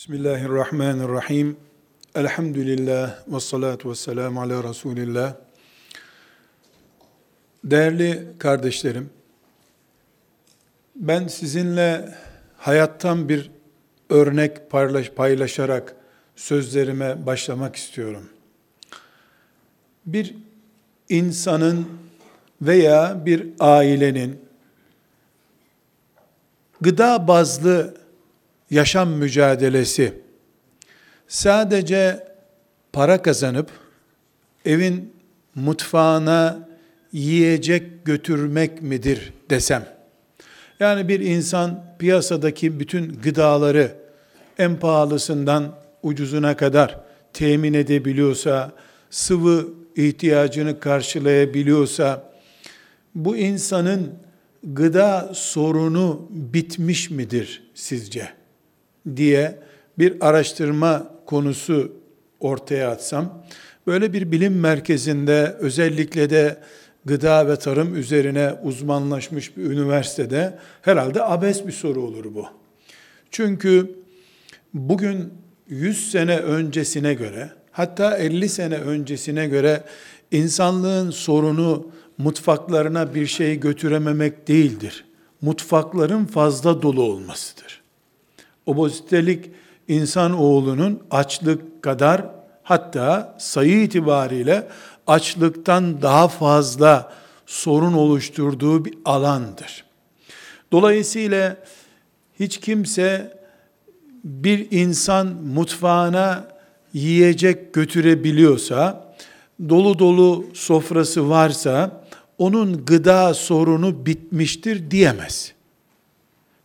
Bismillahirrahmanirrahim. Elhamdülillah ve salatu ve selamu ala Resulillah. Değerli kardeşlerim, ben sizinle hayattan bir örnek paylaş, paylaşarak sözlerime başlamak istiyorum. Bir insanın veya bir ailenin gıda bazlı yaşam mücadelesi sadece para kazanıp evin mutfağına yiyecek götürmek midir desem. Yani bir insan piyasadaki bütün gıdaları en pahalısından ucuzuna kadar temin edebiliyorsa, sıvı ihtiyacını karşılayabiliyorsa, bu insanın gıda sorunu bitmiş midir sizce? Diye bir araştırma konusu ortaya atsam, böyle bir bilim merkezinde özellikle de gıda ve tarım üzerine uzmanlaşmış bir üniversitede herhalde abes bir soru olur bu. Çünkü bugün 100 sene öncesine göre hatta 50 sene öncesine göre insanlığın sorunu mutfaklarına bir şey götürememek değildir. Mutfakların fazla dolu olmasıdır. Obezitelik insan oğlunun açlık kadar hatta sayı itibariyle açlıktan daha fazla sorun oluşturduğu bir alandır. Dolayısıyla hiç kimse bir insan mutfağına yiyecek götürebiliyorsa, dolu dolu sofrası varsa, onun gıda sorunu bitmiştir diyemez.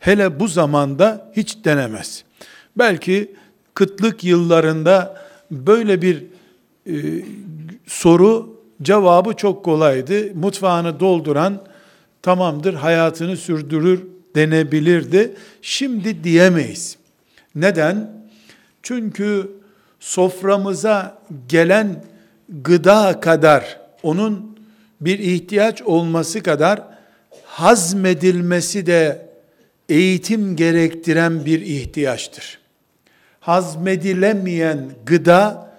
Hele bu zamanda hiç denemez. Belki kıtlık yıllarında böyle bir e, soru cevabı çok kolaydı. Mutfağını dolduran tamamdır hayatını sürdürür denebilirdi. Şimdi diyemeyiz. Neden? Çünkü soframıza gelen gıda kadar onun bir ihtiyaç olması kadar hazmedilmesi de eğitim gerektiren bir ihtiyaçtır. Hazmedilemeyen gıda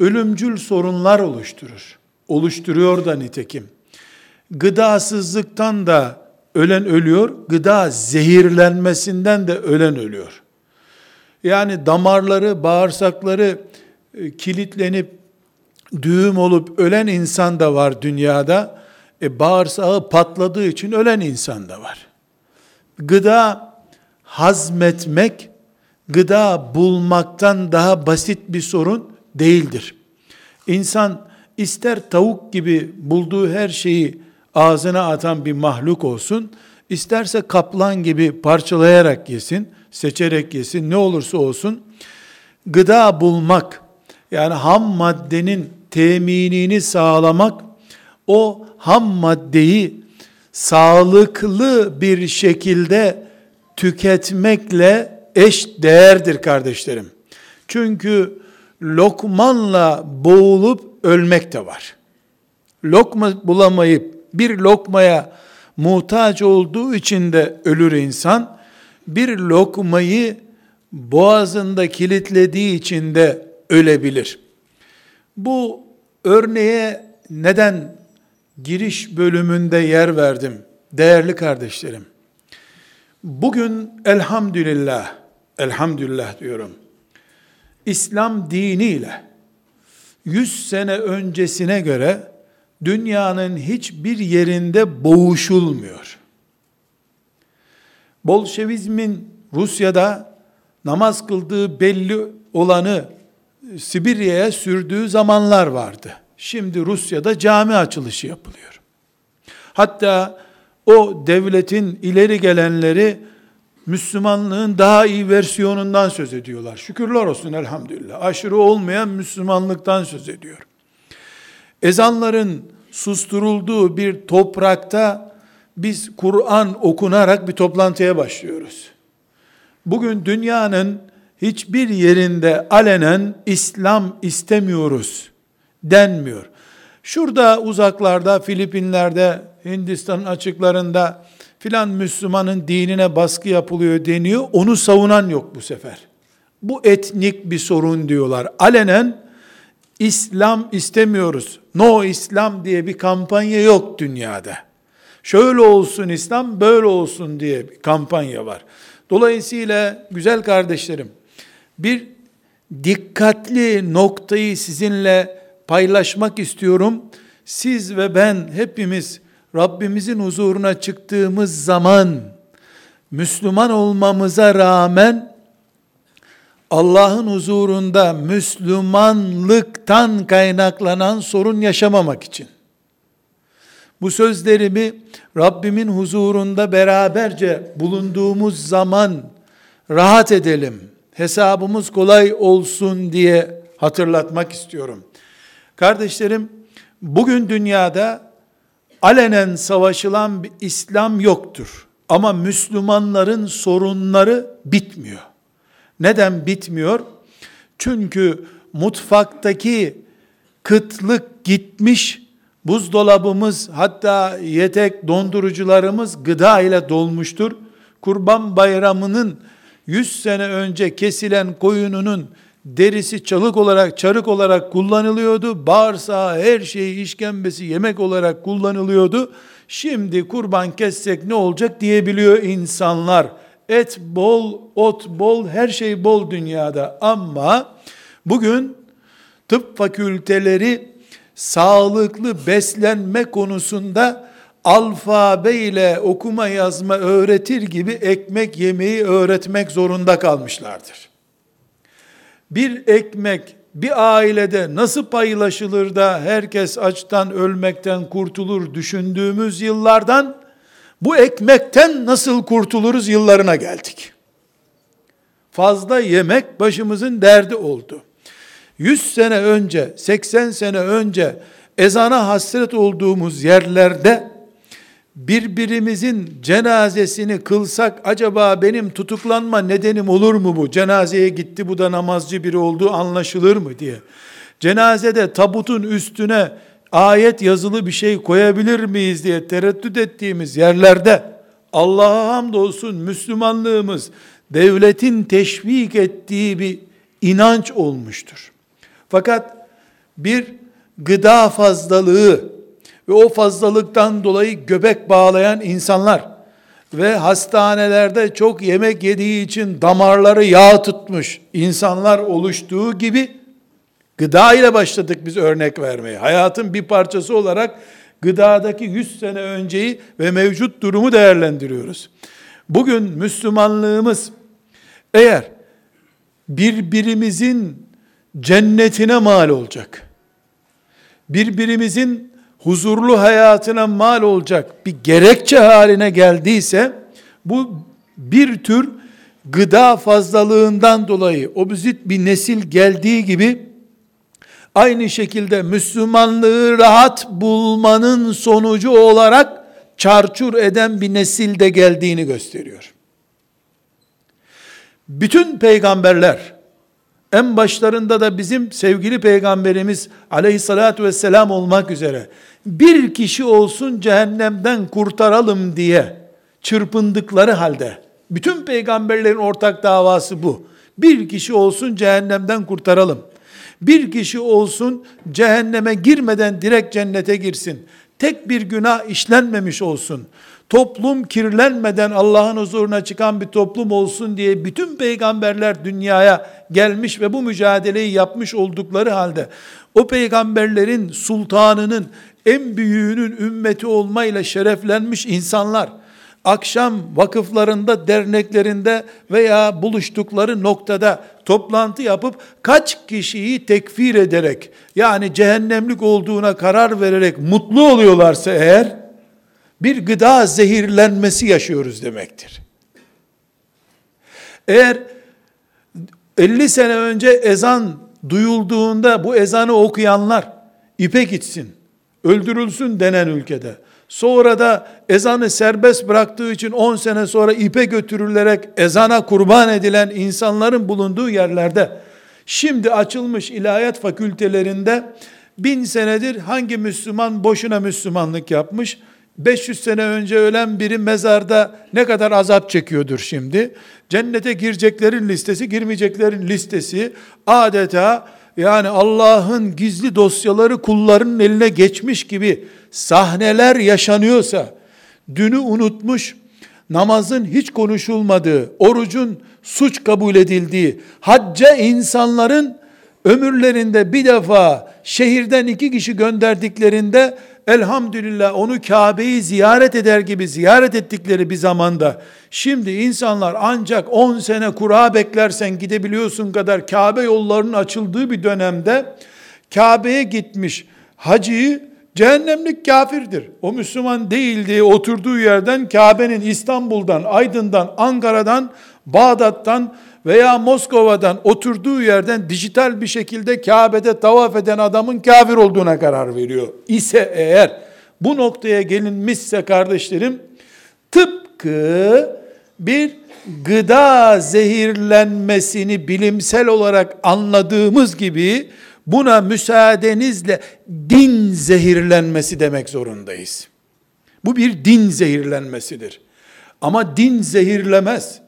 ölümcül sorunlar oluşturur. Oluşturuyor da nitekim. Gıdasızlıktan da ölen ölüyor, gıda zehirlenmesinden de ölen ölüyor. Yani damarları, bağırsakları e, kilitlenip düğüm olup ölen insan da var dünyada. E, bağırsağı patladığı için ölen insan da var gıda hazmetmek, gıda bulmaktan daha basit bir sorun değildir. İnsan ister tavuk gibi bulduğu her şeyi ağzına atan bir mahluk olsun, isterse kaplan gibi parçalayarak yesin, seçerek yesin, ne olursa olsun, gıda bulmak, yani ham maddenin teminini sağlamak, o ham maddeyi sağlıklı bir şekilde tüketmekle eş değerdir kardeşlerim. Çünkü lokmanla boğulup ölmek de var. Lokma bulamayıp bir lokmaya muhtaç olduğu için de ölür insan. Bir lokmayı boğazında kilitlediği için de ölebilir. Bu örneğe neden giriş bölümünde yer verdim. Değerli kardeşlerim, bugün elhamdülillah, elhamdülillah diyorum, İslam diniyle 100 sene öncesine göre dünyanın hiçbir yerinde boğuşulmuyor. Bolşevizmin Rusya'da namaz kıldığı belli olanı Sibirya'ya sürdüğü zamanlar vardı. Şimdi Rusya'da cami açılışı yapılıyor. Hatta o devletin ileri gelenleri Müslümanlığın daha iyi versiyonundan söz ediyorlar. Şükürler olsun elhamdülillah. Aşırı olmayan Müslümanlıktan söz ediyor. Ezanların susturulduğu bir toprakta biz Kur'an okunarak bir toplantıya başlıyoruz. Bugün dünyanın hiçbir yerinde alenen İslam istemiyoruz denmiyor. Şurada uzaklarda, Filipinler'de, Hindistan'ın açıklarında filan Müslümanın dinine baskı yapılıyor deniyor. Onu savunan yok bu sefer. Bu etnik bir sorun diyorlar. Alenen İslam istemiyoruz. No İslam diye bir kampanya yok dünyada. Şöyle olsun İslam, böyle olsun diye bir kampanya var. Dolayısıyla güzel kardeşlerim, bir dikkatli noktayı sizinle paylaşmak istiyorum. Siz ve ben hepimiz Rabbimizin huzuruna çıktığımız zaman Müslüman olmamıza rağmen Allah'ın huzurunda Müslümanlıktan kaynaklanan sorun yaşamamak için bu sözlerimi Rabbimin huzurunda beraberce bulunduğumuz zaman rahat edelim, hesabımız kolay olsun diye hatırlatmak istiyorum. Kardeşlerim, bugün dünyada alenen savaşılan bir İslam yoktur. Ama Müslümanların sorunları bitmiyor. Neden bitmiyor? Çünkü mutfaktaki kıtlık gitmiş, buzdolabımız hatta yetek dondurucularımız gıda ile dolmuştur. Kurban bayramının 100 sene önce kesilen koyununun derisi çalık olarak, çarık olarak kullanılıyordu. Bağırsağı, her şeyi, işkembesi yemek olarak kullanılıyordu. Şimdi kurban kessek ne olacak diyebiliyor insanlar. Et bol, ot bol, her şey bol dünyada. Ama bugün tıp fakülteleri sağlıklı beslenme konusunda alfabe ile okuma yazma öğretir gibi ekmek yemeyi öğretmek zorunda kalmışlardır. Bir ekmek bir ailede nasıl paylaşılır da herkes açtan ölmekten kurtulur düşündüğümüz yıllardan bu ekmekten nasıl kurtuluruz yıllarına geldik. Fazla yemek başımızın derdi oldu. 100 sene önce, 80 sene önce ezana hasret olduğumuz yerlerde birbirimizin cenazesini kılsak acaba benim tutuklanma nedenim olur mu bu? Cenazeye gitti bu da namazcı biri olduğu anlaşılır mı diye. Cenazede tabutun üstüne ayet yazılı bir şey koyabilir miyiz diye tereddüt ettiğimiz yerlerde Allah'a hamdolsun Müslümanlığımız devletin teşvik ettiği bir inanç olmuştur. Fakat bir gıda fazlalığı ve o fazlalıktan dolayı göbek bağlayan insanlar ve hastanelerde çok yemek yediği için damarları yağ tutmuş insanlar oluştuğu gibi gıda ile başladık biz örnek vermeye. Hayatın bir parçası olarak gıdadaki 100 sene önceyi ve mevcut durumu değerlendiriyoruz. Bugün Müslümanlığımız eğer birbirimizin cennetine mal olacak, birbirimizin huzurlu hayatına mal olacak bir gerekçe haline geldiyse bu bir tür gıda fazlalığından dolayı obezit bir nesil geldiği gibi aynı şekilde Müslümanlığı rahat bulmanın sonucu olarak çarçur eden bir nesil de geldiğini gösteriyor. Bütün peygamberler en başlarında da bizim sevgili peygamberimiz aleyhissalatü vesselam olmak üzere bir kişi olsun cehennemden kurtaralım diye çırpındıkları halde bütün peygamberlerin ortak davası bu. Bir kişi olsun cehennemden kurtaralım. Bir kişi olsun cehenneme girmeden direkt cennete girsin. Tek bir günah işlenmemiş olsun toplum kirlenmeden Allah'ın huzuruna çıkan bir toplum olsun diye bütün peygamberler dünyaya gelmiş ve bu mücadeleyi yapmış oldukları halde o peygamberlerin sultanının en büyüğünün ümmeti olmayla şereflenmiş insanlar akşam vakıflarında, derneklerinde veya buluştukları noktada toplantı yapıp kaç kişiyi tekfir ederek yani cehennemlik olduğuna karar vererek mutlu oluyorlarsa eğer bir gıda zehirlenmesi yaşıyoruz demektir. Eğer 50 sene önce ezan duyulduğunda bu ezanı okuyanlar ipe gitsin, öldürülsün denen ülkede, sonra da ezanı serbest bıraktığı için 10 sene sonra ipe götürülerek ezana kurban edilen insanların bulunduğu yerlerde, şimdi açılmış ilahiyat fakültelerinde bin senedir hangi Müslüman boşuna Müslümanlık yapmış, 500 sene önce ölen biri mezarda ne kadar azap çekiyordur şimdi. Cennete gireceklerin listesi, girmeyeceklerin listesi adeta yani Allah'ın gizli dosyaları kullarının eline geçmiş gibi sahneler yaşanıyorsa, dünü unutmuş, namazın hiç konuşulmadığı, orucun suç kabul edildiği, hacca insanların ömürlerinde bir defa şehirden iki kişi gönderdiklerinde elhamdülillah onu Kabe'yi ziyaret eder gibi ziyaret ettikleri bir zamanda şimdi insanlar ancak 10 sene kura beklersen gidebiliyorsun kadar Kabe yollarının açıldığı bir dönemde Kabe'ye gitmiş hacıyı cehennemlik kafirdir. O Müslüman değildi oturduğu yerden Kabe'nin İstanbul'dan, Aydın'dan, Ankara'dan, Bağdat'tan veya Moskova'dan oturduğu yerden dijital bir şekilde Kabe'de tavaf eden adamın kafir olduğuna karar veriyor. İse eğer bu noktaya gelinmişse kardeşlerim tıpkı bir gıda zehirlenmesini bilimsel olarak anladığımız gibi buna müsaadenizle din zehirlenmesi demek zorundayız. Bu bir din zehirlenmesidir. Ama din zehirlemez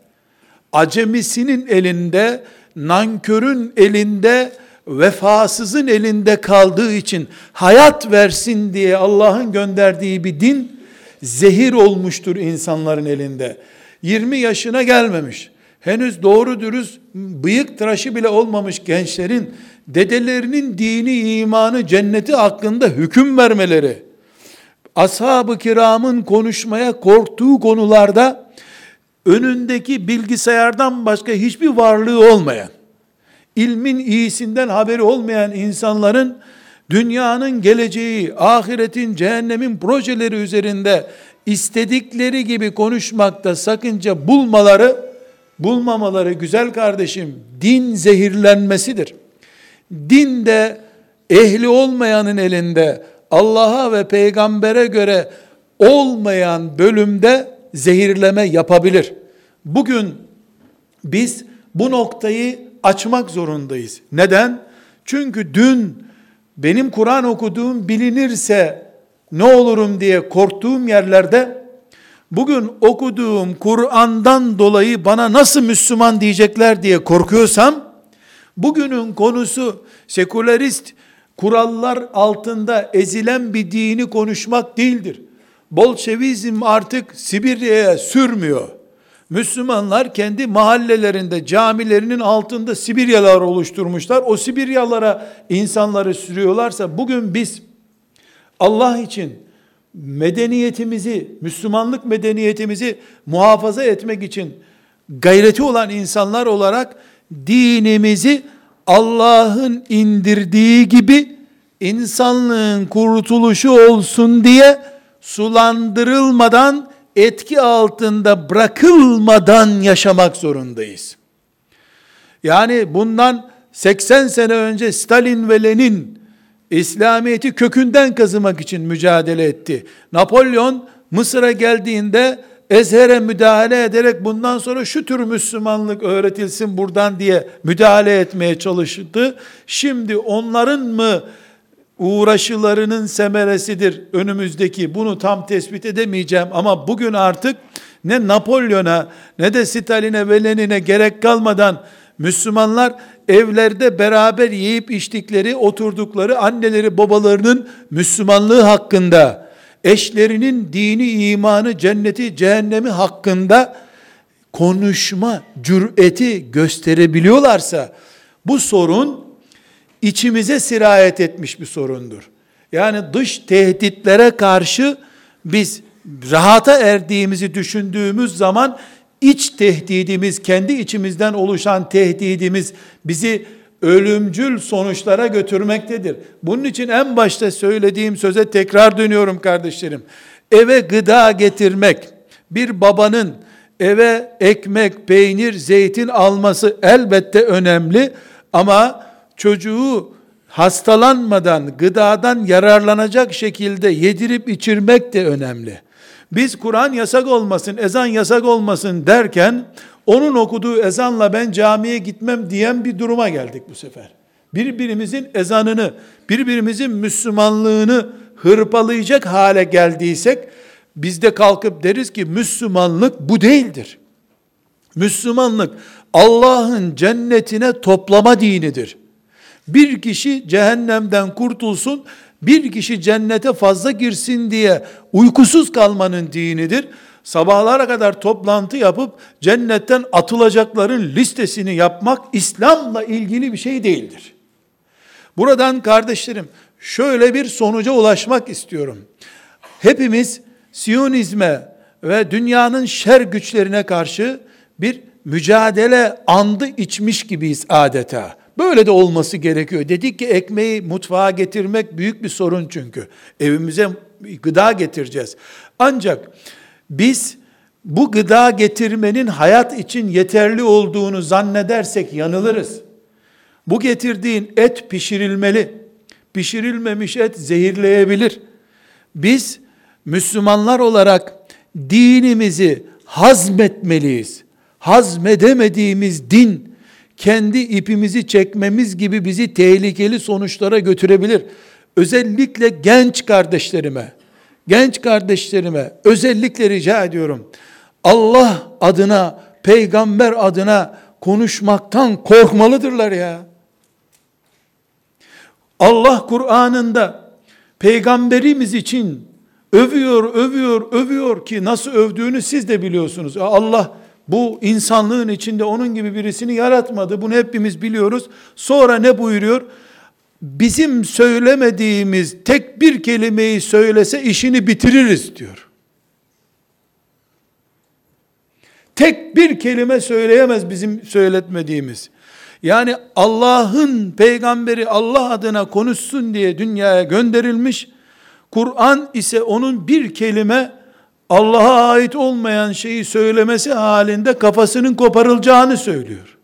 acemisinin elinde, nankörün elinde, vefasızın elinde kaldığı için hayat versin diye Allah'ın gönderdiği bir din zehir olmuştur insanların elinde. 20 yaşına gelmemiş, henüz doğru dürüst bıyık tıraşı bile olmamış gençlerin dedelerinin dini, imanı, cenneti hakkında hüküm vermeleri, ashab-ı kiramın konuşmaya korktuğu konularda önündeki bilgisayardan başka hiçbir varlığı olmayan, ilmin iyisinden haberi olmayan insanların dünyanın geleceği, ahiretin, cehennemin projeleri üzerinde istedikleri gibi konuşmakta sakınca bulmaları, bulmamaları güzel kardeşim din zehirlenmesidir. Din de ehli olmayanın elinde Allah'a ve peygambere göre olmayan bölümde zehirleme yapabilir. Bugün biz bu noktayı açmak zorundayız. Neden? Çünkü dün benim Kur'an okuduğum bilinirse ne olurum diye korktuğum yerlerde bugün okuduğum Kur'an'dan dolayı bana nasıl Müslüman diyecekler diye korkuyorsam bugünün konusu sekülerist kurallar altında ezilen bir dini konuşmak değildir. Bolşevizm artık Sibirya'ya sürmüyor. Müslümanlar kendi mahallelerinde, camilerinin altında Sibiryalar oluşturmuşlar. O Sibiryalara insanları sürüyorlarsa bugün biz Allah için medeniyetimizi, Müslümanlık medeniyetimizi muhafaza etmek için gayreti olan insanlar olarak dinimizi Allah'ın indirdiği gibi insanlığın kurtuluşu olsun diye sulandırılmadan, etki altında bırakılmadan yaşamak zorundayız. Yani bundan 80 sene önce Stalin ve Lenin İslamiyet'i kökünden kazımak için mücadele etti. Napolyon Mısır'a geldiğinde Ezher'e müdahale ederek bundan sonra şu tür Müslümanlık öğretilsin buradan diye müdahale etmeye çalıştı. Şimdi onların mı uğraşılarının semeresidir önümüzdeki. Bunu tam tespit edemeyeceğim ama bugün artık ne Napolyon'a ne de Stalin'e ve Lenin'e gerek kalmadan Müslümanlar evlerde beraber yiyip içtikleri, oturdukları anneleri babalarının Müslümanlığı hakkında, eşlerinin dini, imanı, cenneti, cehennemi hakkında konuşma cüreti gösterebiliyorlarsa bu sorun içimize sirayet etmiş bir sorundur. Yani dış tehditlere karşı biz rahata erdiğimizi düşündüğümüz zaman iç tehdidimiz, kendi içimizden oluşan tehdidimiz bizi ölümcül sonuçlara götürmektedir. Bunun için en başta söylediğim söze tekrar dönüyorum kardeşlerim. Eve gıda getirmek, bir babanın eve ekmek, peynir, zeytin alması elbette önemli ama çocuğu hastalanmadan, gıdadan yararlanacak şekilde yedirip içirmek de önemli. Biz Kur'an yasak olmasın, ezan yasak olmasın derken, onun okuduğu ezanla ben camiye gitmem diyen bir duruma geldik bu sefer. Birbirimizin ezanını, birbirimizin Müslümanlığını hırpalayacak hale geldiysek, biz de kalkıp deriz ki Müslümanlık bu değildir. Müslümanlık Allah'ın cennetine toplama dinidir. Bir kişi cehennemden kurtulsun, bir kişi cennete fazla girsin diye uykusuz kalmanın dinidir. Sabahlara kadar toplantı yapıp cennetten atılacakların listesini yapmak İslam'la ilgili bir şey değildir. Buradan kardeşlerim şöyle bir sonuca ulaşmak istiyorum. Hepimiz Siyonizme ve dünyanın şer güçlerine karşı bir mücadele andı içmiş gibiyiz adeta. Böyle de olması gerekiyor. Dedik ki ekmeği mutfağa getirmek büyük bir sorun çünkü. Evimize gıda getireceğiz. Ancak biz bu gıda getirmenin hayat için yeterli olduğunu zannedersek yanılırız. Bu getirdiğin et pişirilmeli. Pişirilmemiş et zehirleyebilir. Biz Müslümanlar olarak dinimizi hazmetmeliyiz. Hazmedemediğimiz din kendi ipimizi çekmemiz gibi bizi tehlikeli sonuçlara götürebilir. Özellikle genç kardeşlerime, genç kardeşlerime özellikle rica ediyorum. Allah adına, peygamber adına konuşmaktan korkmalıdırlar ya. Allah Kur'an'ında peygamberimiz için övüyor, övüyor, övüyor ki nasıl övdüğünü siz de biliyorsunuz. Allah bu insanlığın içinde onun gibi birisini yaratmadı. Bunu hepimiz biliyoruz. Sonra ne buyuruyor? Bizim söylemediğimiz tek bir kelimeyi söylese işini bitiririz diyor. Tek bir kelime söyleyemez bizim söyletmediğimiz. Yani Allah'ın peygamberi Allah adına konuşsun diye dünyaya gönderilmiş. Kur'an ise onun bir kelime Allah'a ait olmayan şeyi söylemesi halinde kafasının koparılacağını söylüyor.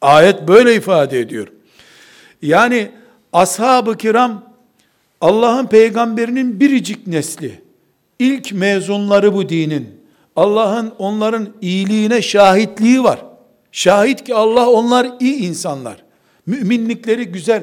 Ayet böyle ifade ediyor. Yani ashab-ı kiram Allah'ın peygamberinin biricik nesli. ilk mezunları bu dinin. Allah'ın onların iyiliğine şahitliği var. Şahit ki Allah onlar iyi insanlar. Müminlikleri güzel.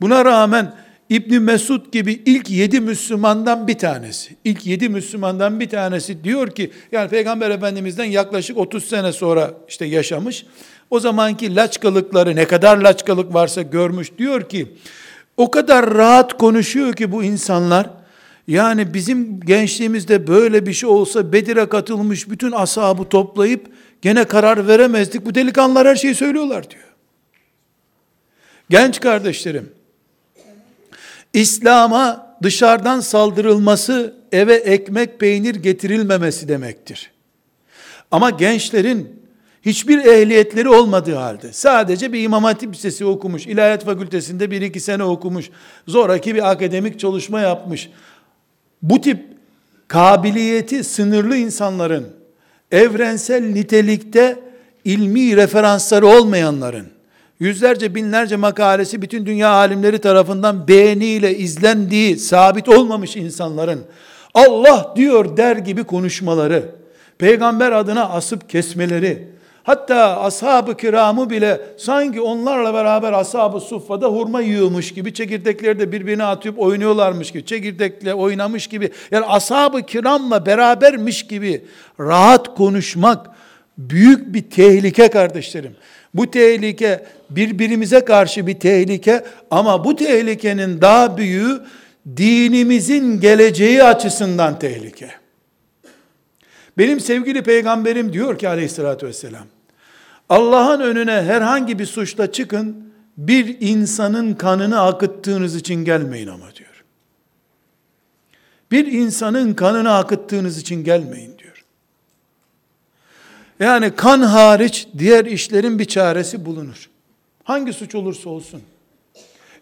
Buna rağmen İbni Mesud gibi ilk yedi Müslümandan bir tanesi, ilk yedi Müslümandan bir tanesi diyor ki, yani Peygamber Efendimiz'den yaklaşık 30 sene sonra işte yaşamış, o zamanki laçkalıkları ne kadar laçkalık varsa görmüş, diyor ki, o kadar rahat konuşuyor ki bu insanlar, yani bizim gençliğimizde böyle bir şey olsa Bedir'e katılmış bütün ashabı toplayıp gene karar veremezdik. Bu delikanlılar her şeyi söylüyorlar diyor. Genç kardeşlerim, İslam'a dışarıdan saldırılması eve ekmek peynir getirilmemesi demektir. Ama gençlerin hiçbir ehliyetleri olmadığı halde sadece bir imam hatip lisesi okumuş, ilahiyat fakültesinde bir iki sene okumuş, zoraki bir akademik çalışma yapmış. Bu tip kabiliyeti sınırlı insanların evrensel nitelikte ilmi referansları olmayanların yüzlerce binlerce makalesi bütün dünya alimleri tarafından beğeniyle izlendiği sabit olmamış insanların Allah diyor der gibi konuşmaları, peygamber adına asıp kesmeleri, hatta ashab-ı kiramı bile sanki onlarla beraber ashab-ı suffada hurma yiyormuş gibi, çekirdekleri de birbirine atıp oynuyorlarmış gibi, çekirdekle oynamış gibi, yani ashab-ı kiramla berabermiş gibi rahat konuşmak büyük bir tehlike kardeşlerim. Bu tehlike birbirimize karşı bir tehlike ama bu tehlikenin daha büyüğü dinimizin geleceği açısından tehlike. Benim sevgili peygamberim diyor ki aleyhissalatü vesselam, Allah'ın önüne herhangi bir suçla çıkın, bir insanın kanını akıttığınız için gelmeyin ama diyor. Bir insanın kanını akıttığınız için gelmeyin diyor. Yani kan hariç diğer işlerin bir çaresi bulunur. Hangi suç olursa olsun.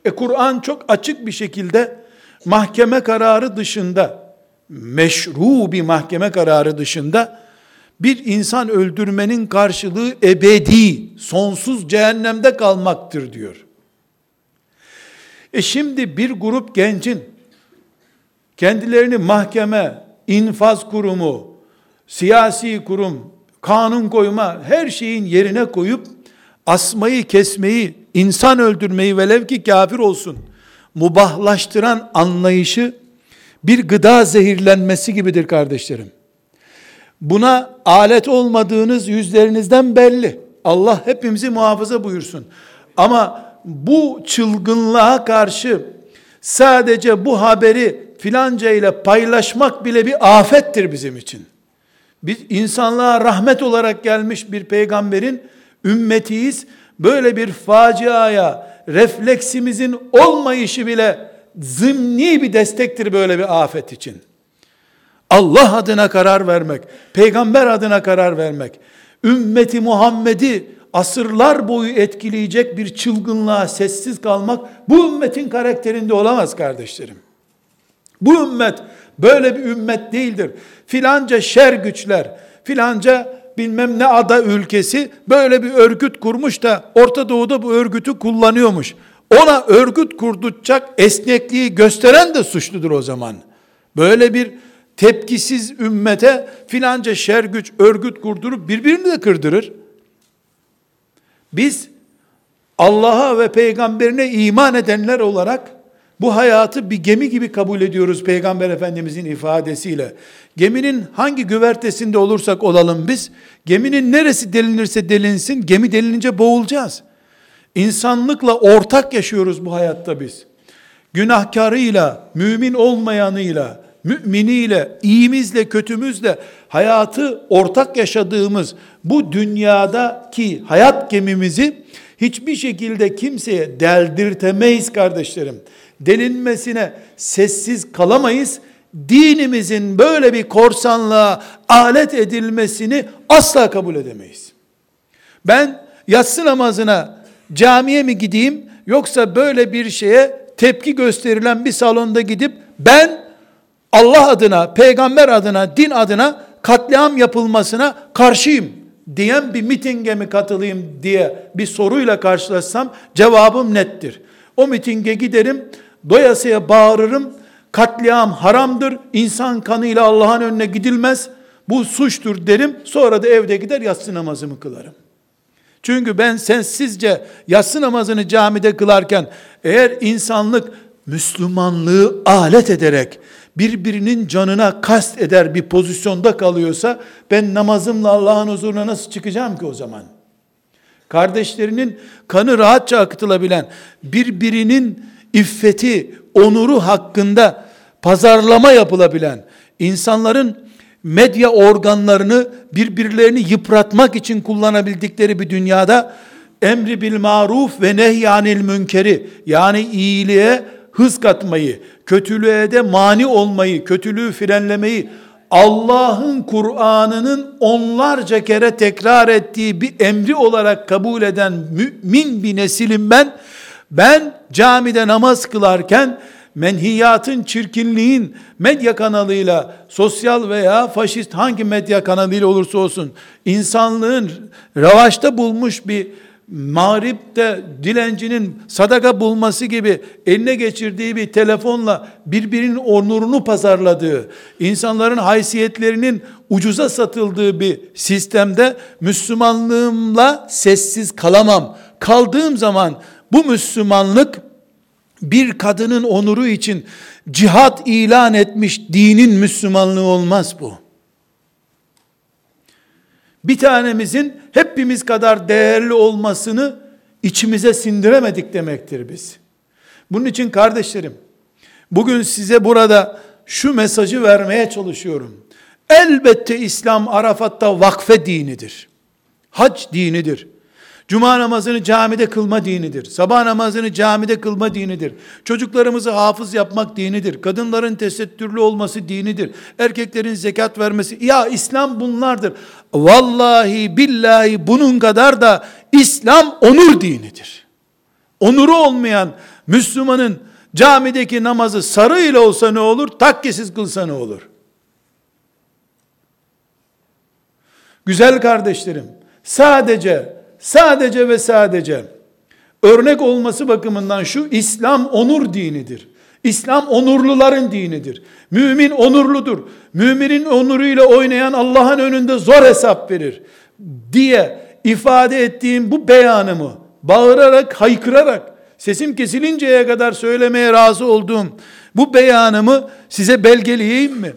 E Kur'an çok açık bir şekilde mahkeme kararı dışında, meşru bir mahkeme kararı dışında bir insan öldürmenin karşılığı ebedi, sonsuz cehennemde kalmaktır diyor. E şimdi bir grup gencin kendilerini mahkeme, infaz kurumu, siyasi kurum, kanun koyma, her şeyin yerine koyup asmayı, kesmeyi, insan öldürmeyi velev ki kafir olsun, mubahlaştıran anlayışı bir gıda zehirlenmesi gibidir kardeşlerim. Buna alet olmadığınız yüzlerinizden belli. Allah hepimizi muhafaza buyursun. Ama bu çılgınlığa karşı sadece bu haberi filanca ile paylaşmak bile bir afettir bizim için. Biz insanlığa rahmet olarak gelmiş bir peygamberin ümmetiyiz. Böyle bir faciaya refleksimizin olmayışı bile zımni bir destektir böyle bir afet için. Allah adına karar vermek, peygamber adına karar vermek, ümmeti Muhammed'i asırlar boyu etkileyecek bir çılgınlığa sessiz kalmak bu ümmetin karakterinde olamaz kardeşlerim. Bu ümmet böyle bir ümmet değildir. Filanca şer güçler, filanca bilmem ne ada ülkesi böyle bir örgüt kurmuş da Orta Doğu'da bu örgütü kullanıyormuş. Ona örgüt kurduracak esnekliği gösteren de suçludur o zaman. Böyle bir tepkisiz ümmete filanca şer güç örgüt kurdurup birbirini de kırdırır. Biz Allah'a ve peygamberine iman edenler olarak bu hayatı bir gemi gibi kabul ediyoruz Peygamber Efendimizin ifadesiyle. Geminin hangi güvertesinde olursak olalım biz, geminin neresi delinirse delinsin, gemi delinince boğulacağız. İnsanlıkla ortak yaşıyoruz bu hayatta biz. Günahkarıyla, mümin olmayanıyla, müminiyle, iyimizle, kötümüzle hayatı ortak yaşadığımız bu dünyadaki hayat gemimizi hiçbir şekilde kimseye deldirtemeyiz kardeşlerim. Delinmesine sessiz kalamayız. Dinimizin böyle bir korsanlığa alet edilmesini asla kabul edemeyiz. Ben yatsı namazına camiye mi gideyim yoksa böyle bir şeye tepki gösterilen bir salonda gidip ben Allah adına, peygamber adına, din adına katliam yapılmasına karşıyım diyen bir mitinge mi katılayım diye bir soruyla karşılaşsam cevabım nettir. O mitinge giderim, doyasıya bağırırım, katliam haramdır, insan kanıyla Allah'ın önüne gidilmez, bu suçtur derim, sonra da evde gider yatsı namazımı kılarım. Çünkü ben sensizce yatsı namazını camide kılarken eğer insanlık Müslümanlığı alet ederek birbirinin canına kast eder bir pozisyonda kalıyorsa ben namazımla Allah'ın huzuruna nasıl çıkacağım ki o zaman? Kardeşlerinin kanı rahatça akıtılabilen birbirinin iffeti, onuru hakkında pazarlama yapılabilen insanların medya organlarını birbirlerini yıpratmak için kullanabildikleri bir dünyada emri bil maruf ve nehyanil münkeri yani iyiliğe hız katmayı, kötülüğe de mani olmayı, kötülüğü frenlemeyi Allah'ın Kur'an'ının onlarca kere tekrar ettiği bir emri olarak kabul eden mümin bir nesilim ben. Ben camide namaz kılarken menhiyatın, çirkinliğin medya kanalıyla, sosyal veya faşist hangi medya kanalıyla olursa olsun, insanlığın ravaşta bulmuş bir mağripte dilencinin sadaka bulması gibi eline geçirdiği bir telefonla birbirinin onurunu pazarladığı, insanların haysiyetlerinin ucuza satıldığı bir sistemde Müslümanlığımla sessiz kalamam. Kaldığım zaman bu Müslümanlık bir kadının onuru için cihat ilan etmiş dinin Müslümanlığı olmaz bu bir tanemizin hepimiz kadar değerli olmasını içimize sindiremedik demektir biz. Bunun için kardeşlerim, bugün size burada şu mesajı vermeye çalışıyorum. Elbette İslam Arafat'ta vakfe dinidir. Hac dinidir. Cuma namazını camide kılma dinidir. Sabah namazını camide kılma dinidir. Çocuklarımızı hafız yapmak dinidir. Kadınların tesettürlü olması dinidir. Erkeklerin zekat vermesi. Ya İslam bunlardır. Vallahi billahi bunun kadar da İslam onur dinidir. Onuru olmayan Müslümanın camideki namazı sarı ile olsa ne olur, takkesiz kılsa ne olur? Güzel kardeşlerim, sadece sadece ve sadece örnek olması bakımından şu İslam onur dinidir. İslam onurluların dinidir. Mümin onurludur. Müminin onuruyla oynayan Allah'ın önünde zor hesap verir diye ifade ettiğim bu beyanımı bağırarak, haykırarak sesim kesilinceye kadar söylemeye razı olduğum bu beyanımı size belgeleyeyim mi?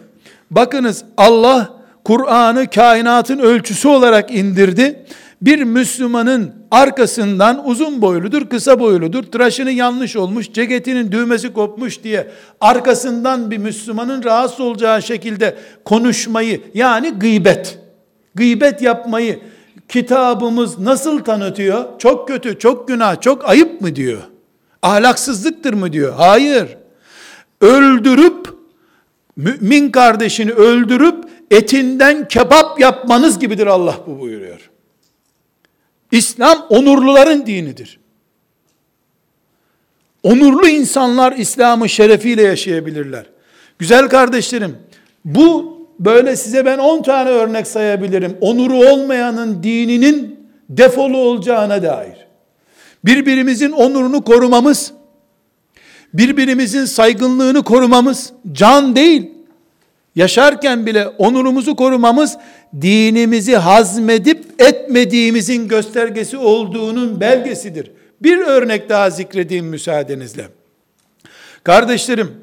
Bakınız Allah Kur'an'ı kainatın ölçüsü olarak indirdi. Bir Müslümanın arkasından uzun boyludur, kısa boyludur, tıraşını yanlış olmuş, ceketinin düğmesi kopmuş diye arkasından bir Müslümanın rahatsız olacağı şekilde konuşmayı yani gıybet, gıybet yapmayı kitabımız nasıl tanıtıyor? Çok kötü, çok günah, çok ayıp mı diyor? Ahlaksızlıktır mı diyor? Hayır. Öldürüp mümin kardeşini öldürüp etinden kebap yapmanız gibidir Allah bu buyuruyor. İslam onurluların dinidir. Onurlu insanlar İslam'ı şerefiyle yaşayabilirler. Güzel kardeşlerim, bu böyle size ben 10 tane örnek sayabilirim. Onuru olmayanın dininin defolu olacağına dair. Birbirimizin onurunu korumamız, birbirimizin saygınlığını korumamız, can değil, yaşarken bile onurumuzu korumamız, dinimizi hazmedip etmediğimizin göstergesi olduğunun belgesidir. Bir örnek daha zikredeyim müsaadenizle. Kardeşlerim,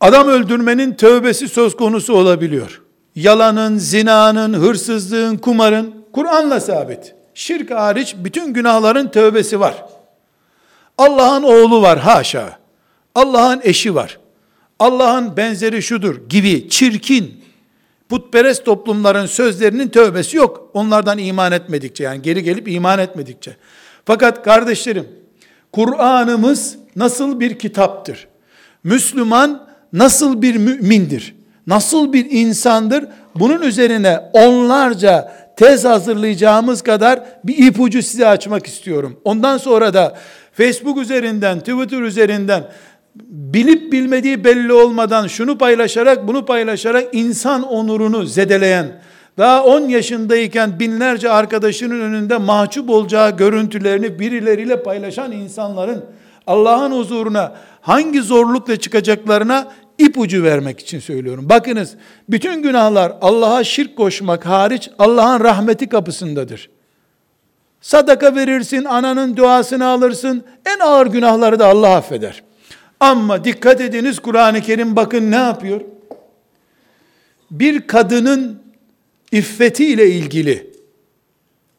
adam öldürmenin tövbesi söz konusu olabiliyor. Yalanın, zinanın, hırsızlığın, kumarın, Kur'an'la sabit. Şirk hariç bütün günahların tövbesi var. Allah'ın oğlu var haşa. Allah'ın eşi var. Allah'ın benzeri şudur gibi çirkin putperest toplumların sözlerinin tövbesi yok. Onlardan iman etmedikçe yani geri gelip iman etmedikçe. Fakat kardeşlerim Kur'an'ımız nasıl bir kitaptır? Müslüman nasıl bir mümindir? Nasıl bir insandır? Bunun üzerine onlarca tez hazırlayacağımız kadar bir ipucu size açmak istiyorum. Ondan sonra da Facebook üzerinden, Twitter üzerinden bilip bilmediği belli olmadan şunu paylaşarak bunu paylaşarak insan onurunu zedeleyen, daha 10 yaşındayken binlerce arkadaşının önünde mahcup olacağı görüntülerini birileriyle paylaşan insanların Allah'ın huzuruna hangi zorlukla çıkacaklarına ipucu vermek için söylüyorum. Bakınız, bütün günahlar Allah'a şirk koşmak hariç Allah'ın rahmeti kapısındadır. Sadaka verirsin, ananın duasını alırsın, en ağır günahları da Allah affeder. Ama dikkat ediniz Kur'an-ı Kerim bakın ne yapıyor? Bir kadının iffeti ile ilgili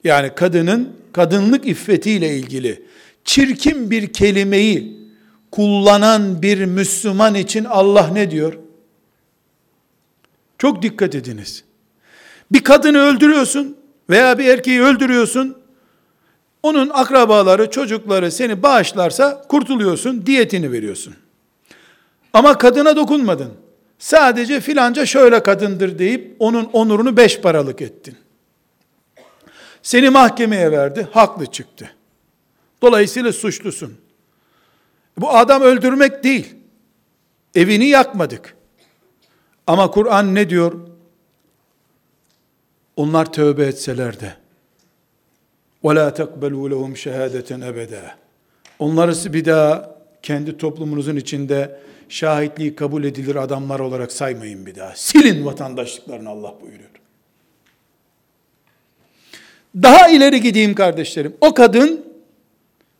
yani kadının kadınlık iffeti ile ilgili çirkin bir kelimeyi kullanan bir Müslüman için Allah ne diyor? Çok dikkat ediniz. Bir kadını öldürüyorsun veya bir erkeği öldürüyorsun. Onun akrabaları, çocukları seni bağışlarsa kurtuluyorsun, diyetini veriyorsun. Ama kadına dokunmadın. Sadece filanca şöyle kadındır deyip onun onurunu beş paralık ettin. Seni mahkemeye verdi, haklı çıktı. Dolayısıyla suçlusun. Bu adam öldürmek değil. Evini yakmadık. Ama Kur'an ne diyor? Onlar tövbe etseler de وَلَا تَقْبَلُوا لَهُمْ شَهَادَةً اَبَدًا Onları bir daha kendi toplumunuzun içinde şahitliği kabul edilir adamlar olarak saymayın bir daha. Silin vatandaşlıklarını Allah buyuruyor. Daha ileri gideyim kardeşlerim. O kadın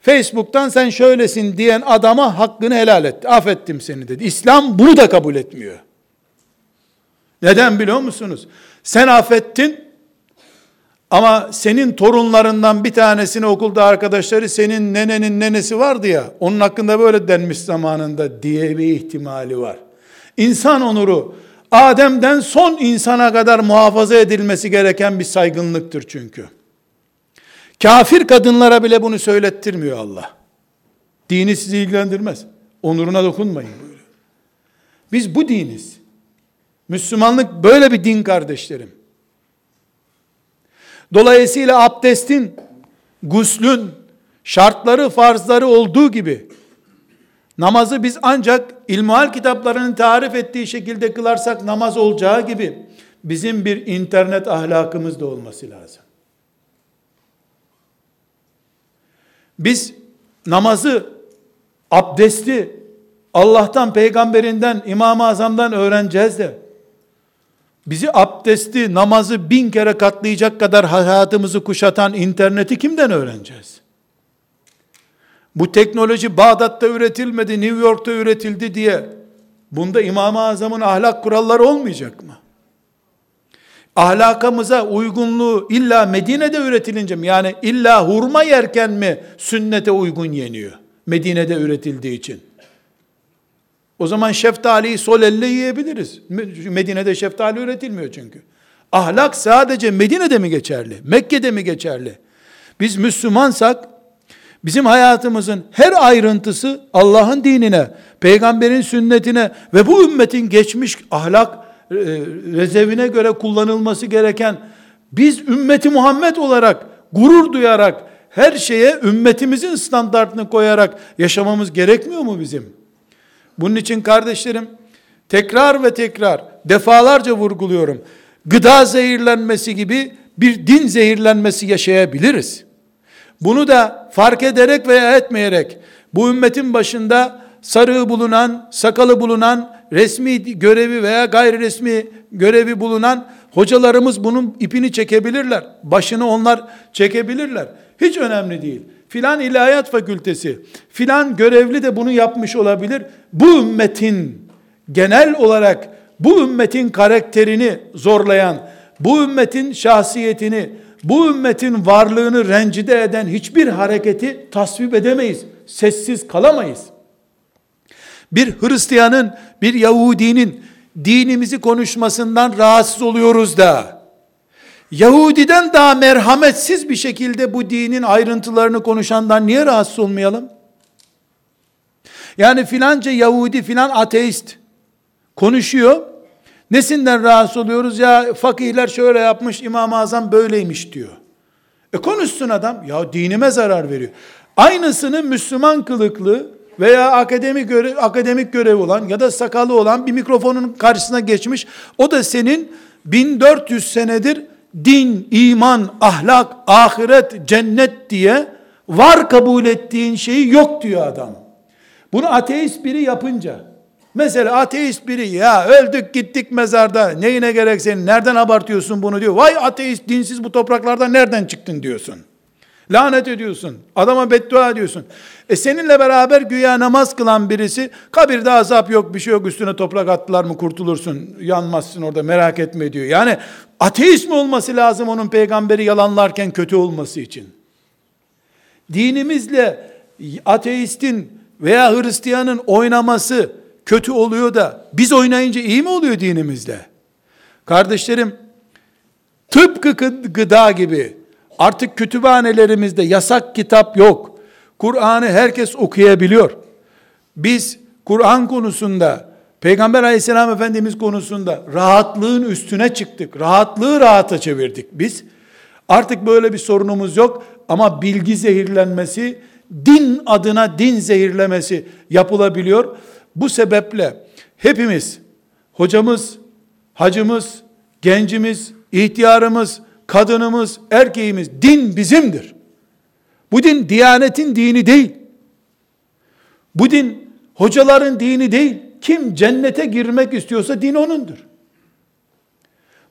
Facebook'tan sen şöylesin diyen adama hakkını helal etti. Affettim seni dedi. İslam bunu da kabul etmiyor. Neden biliyor musunuz? Sen affettin ama senin torunlarından bir tanesini okulda arkadaşları senin nenenin nenesi vardı ya, onun hakkında böyle denmiş zamanında diye bir ihtimali var. İnsan onuru, Adem'den son insana kadar muhafaza edilmesi gereken bir saygınlıktır çünkü. Kafir kadınlara bile bunu söylettirmiyor Allah. Dini sizi ilgilendirmez. Onuruna dokunmayın buyuruyor. Biz bu diniz. Müslümanlık böyle bir din kardeşlerim. Dolayısıyla abdestin, guslün, şartları, farzları olduğu gibi, namazı biz ancak ilmuhal kitaplarının tarif ettiği şekilde kılarsak namaz olacağı gibi, bizim bir internet ahlakımız da olması lazım. Biz namazı, abdesti Allah'tan, peygamberinden, İmam-ı Azam'dan öğreneceğiz de bizi abdesti, namazı bin kere katlayacak kadar hayatımızı kuşatan interneti kimden öğreneceğiz? bu teknoloji Bağdat'ta üretilmedi, New York'ta üretildi diye bunda İmam-ı Azam'ın ahlak kuralları olmayacak mı? Ahlakamıza uygunluğu illa Medine'de üretilince mi? Yani illa hurma yerken mi sünnete uygun yeniyor? Medine'de üretildiği için. O zaman şeftaliyi sol elle yiyebiliriz. Medine'de şeftali üretilmiyor çünkü. Ahlak sadece Medine'de mi geçerli? Mekke'de mi geçerli? Biz Müslümansak bizim hayatımızın her ayrıntısı Allah'ın dinine, peygamberin sünnetine ve bu ümmetin geçmiş ahlak e, rezervine göre kullanılması gereken biz ümmeti Muhammed olarak gurur duyarak her şeye ümmetimizin standartını koyarak yaşamamız gerekmiyor mu bizim? Bunun için kardeşlerim tekrar ve tekrar defalarca vurguluyorum. Gıda zehirlenmesi gibi bir din zehirlenmesi yaşayabiliriz. Bunu da fark ederek veya etmeyerek bu ümmetin başında sarığı bulunan, sakalı bulunan, resmi görevi veya gayri resmi görevi bulunan hocalarımız bunun ipini çekebilirler. Başını onlar çekebilirler. Hiç önemli değil. Filan ilahiyat fakültesi, filan görevli de bunu yapmış olabilir. Bu ümmetin genel olarak bu ümmetin karakterini zorlayan, bu ümmetin şahsiyetini, bu ümmetin varlığını rencide eden hiçbir hareketi tasvip edemeyiz. Sessiz kalamayız. Bir Hristiyanın, bir Yahudinin dinimizi konuşmasından rahatsız oluyoruz da, Yahudiden daha merhametsiz bir şekilde bu dinin ayrıntılarını konuşandan niye rahatsız olmayalım? Yani filanca Yahudi filan ateist konuşuyor. Nesinden rahatsız oluyoruz? Ya fakihler şöyle yapmış, İmam-ı Azam böyleymiş diyor. E konuşsun adam. Ya dinime zarar veriyor. Aynısını Müslüman kılıklı veya akademik görev, akademik görev olan ya da sakalı olan bir mikrofonun karşısına geçmiş. O da senin 1400 senedir din, iman, ahlak, ahiret, cennet diye var kabul ettiğin şeyi yok diyor adam. Bunu ateist biri yapınca, mesela ateist biri ya öldük gittik mezarda neyine gerek senin nereden abartıyorsun bunu diyor. Vay ateist dinsiz bu topraklarda nereden çıktın diyorsun. Lanet ediyorsun. Adama beddua ediyorsun. E seninle beraber güya namaz kılan birisi kabirde azap yok bir şey yok üstüne toprak attılar mı kurtulursun yanmazsın orada merak etme diyor. Yani ateist mi olması lazım onun peygamberi yalanlarken kötü olması için? Dinimizle ateistin veya Hristiyanın oynaması kötü oluyor da biz oynayınca iyi mi oluyor dinimizde? Kardeşlerim tıpkı gıda gibi artık kütüphanelerimizde yasak kitap yok. Kur'an'ı herkes okuyabiliyor. Biz Kur'an konusunda Peygamber aleyhisselam efendimiz konusunda rahatlığın üstüne çıktık. Rahatlığı rahata çevirdik biz. Artık böyle bir sorunumuz yok ama bilgi zehirlenmesi, din adına din zehirlemesi yapılabiliyor. Bu sebeple hepimiz, hocamız, hacımız, gencimiz, ihtiyarımız, kadınımız, erkeğimiz, din bizimdir. Bu din diyanetin dini değil. Bu din hocaların dini değil. Kim cennete girmek istiyorsa din onundur.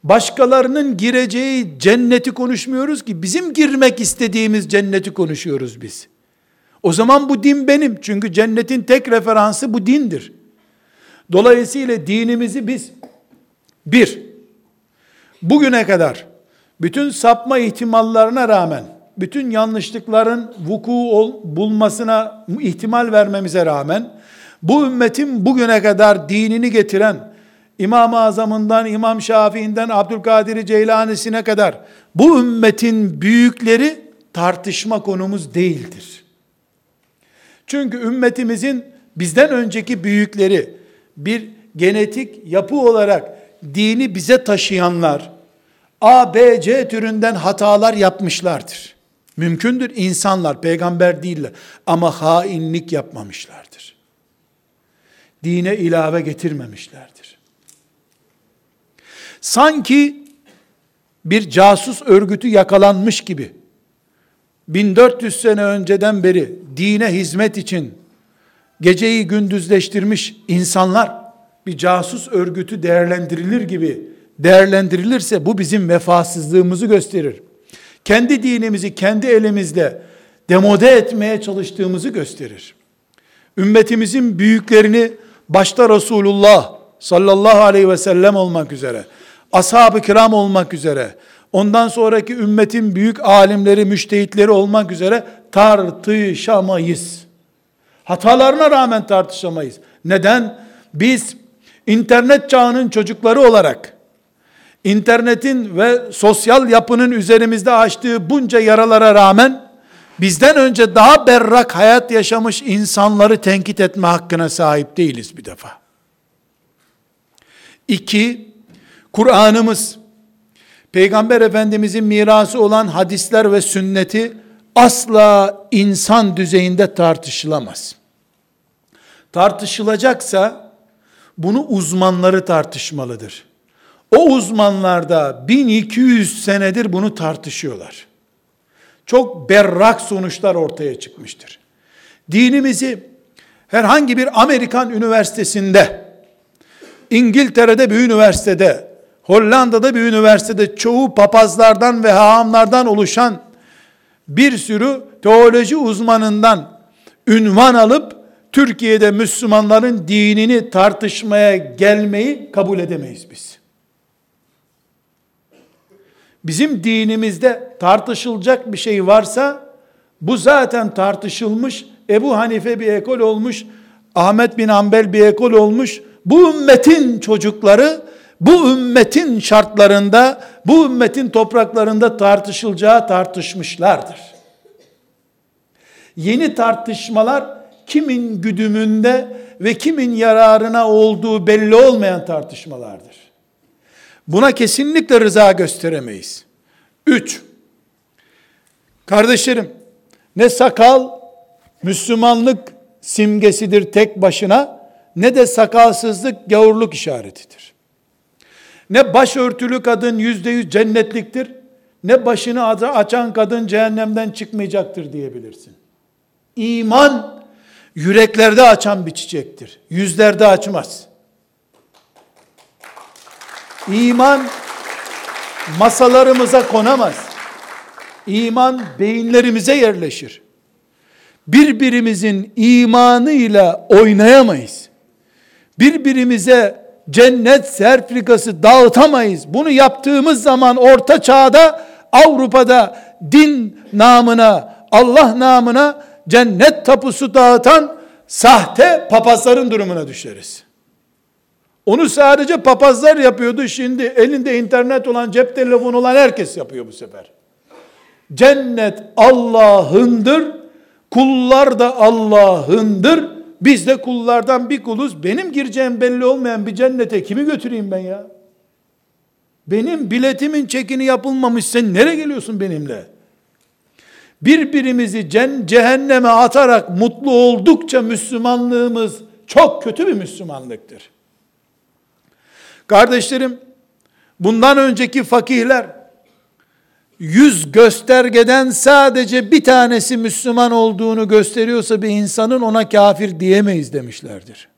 Başkalarının gireceği cenneti konuşmuyoruz ki bizim girmek istediğimiz cenneti konuşuyoruz biz. O zaman bu din benim. Çünkü cennetin tek referansı bu dindir. Dolayısıyla dinimizi biz bir, bugüne kadar bütün sapma ihtimallarına rağmen, bütün yanlışlıkların vuku ol, bulmasına ihtimal vermemize rağmen, bu ümmetin bugüne kadar dinini getiren, İmam-ı Azam'ından, İmam Şafii'nden, Abdülkadir Ceylanisi'ne kadar bu ümmetin büyükleri tartışma konumuz değildir. Çünkü ümmetimizin bizden önceki büyükleri bir genetik yapı olarak dini bize taşıyanlar A, B, C türünden hatalar yapmışlardır. Mümkündür insanlar, peygamber değiller ama hainlik yapmamışlardır. Dine ilave getirmemişlerdir. Sanki bir casus örgütü yakalanmış gibi 1400 sene önceden beri dine hizmet için geceyi gündüzleştirmiş insanlar bir casus örgütü değerlendirilir gibi değerlendirilirse bu bizim vefasızlığımızı gösterir. Kendi dinimizi kendi elimizle demode etmeye çalıştığımızı gösterir. Ümmetimizin büyüklerini başta Resulullah sallallahu aleyhi ve sellem olmak üzere, ashab-ı kiram olmak üzere, ondan sonraki ümmetin büyük alimleri, müştehitleri olmak üzere tartışamayız. Hatalarına rağmen tartışamayız. Neden? Biz internet çağının çocukları olarak internetin ve sosyal yapının üzerimizde açtığı bunca yaralara rağmen bizden önce daha berrak hayat yaşamış insanları tenkit etme hakkına sahip değiliz bir defa. İki, Kur'an'ımız, Peygamber Efendimizin mirası olan hadisler ve sünneti asla insan düzeyinde tartışılamaz. Tartışılacaksa bunu uzmanları tartışmalıdır. O uzmanlar da 1200 senedir bunu tartışıyorlar. Çok berrak sonuçlar ortaya çıkmıştır. Dinimizi herhangi bir Amerikan üniversitesinde, İngiltere'de bir üniversitede, Hollanda'da bir üniversitede çoğu papazlardan ve hahamlardan oluşan bir sürü teoloji uzmanından ünvan alıp Türkiye'de Müslümanların dinini tartışmaya gelmeyi kabul edemeyiz biz. Bizim dinimizde tartışılacak bir şey varsa bu zaten tartışılmış. Ebu Hanife bir ekol olmuş. Ahmet bin Ambel bir ekol olmuş. Bu ümmetin çocukları bu ümmetin şartlarında, bu ümmetin topraklarında tartışılacağı tartışmışlardır. Yeni tartışmalar kimin güdümünde ve kimin yararına olduğu belli olmayan tartışmalardır. Buna kesinlikle rıza gösteremeyiz. Üç, kardeşlerim, ne sakal Müslümanlık simgesidir tek başına, ne de sakalsızlık gavurluk işaretidir. Ne başörtülü kadın yüzde yüz cennetliktir, ne başını açan kadın cehennemden çıkmayacaktır diyebilirsin. İman, yüreklerde açan bir çiçektir. Yüzlerde açmaz. İman masalarımıza konamaz. İman beyinlerimize yerleşir. Birbirimizin imanıyla oynayamayız. Birbirimize cennet sertifikası dağıtamayız. Bunu yaptığımız zaman orta çağda Avrupa'da din namına, Allah namına cennet tapusu dağıtan sahte papazların durumuna düşeriz. Onu sadece papazlar yapıyordu. Şimdi elinde internet olan, cep telefonu olan herkes yapıyor bu sefer. Cennet Allah'ındır. Kullar da Allah'ındır. Biz de kullardan bir kuluz. Benim gireceğim belli olmayan bir cennete kimi götüreyim ben ya? Benim biletimin çekini yapılmamış. Sen nereye geliyorsun benimle? Birbirimizi cehenneme atarak mutlu oldukça Müslümanlığımız çok kötü bir Müslümanlıktır. Kardeşlerim, bundan önceki fakihler, yüz göstergeden sadece bir tanesi Müslüman olduğunu gösteriyorsa bir insanın ona kafir diyemeyiz demişlerdir.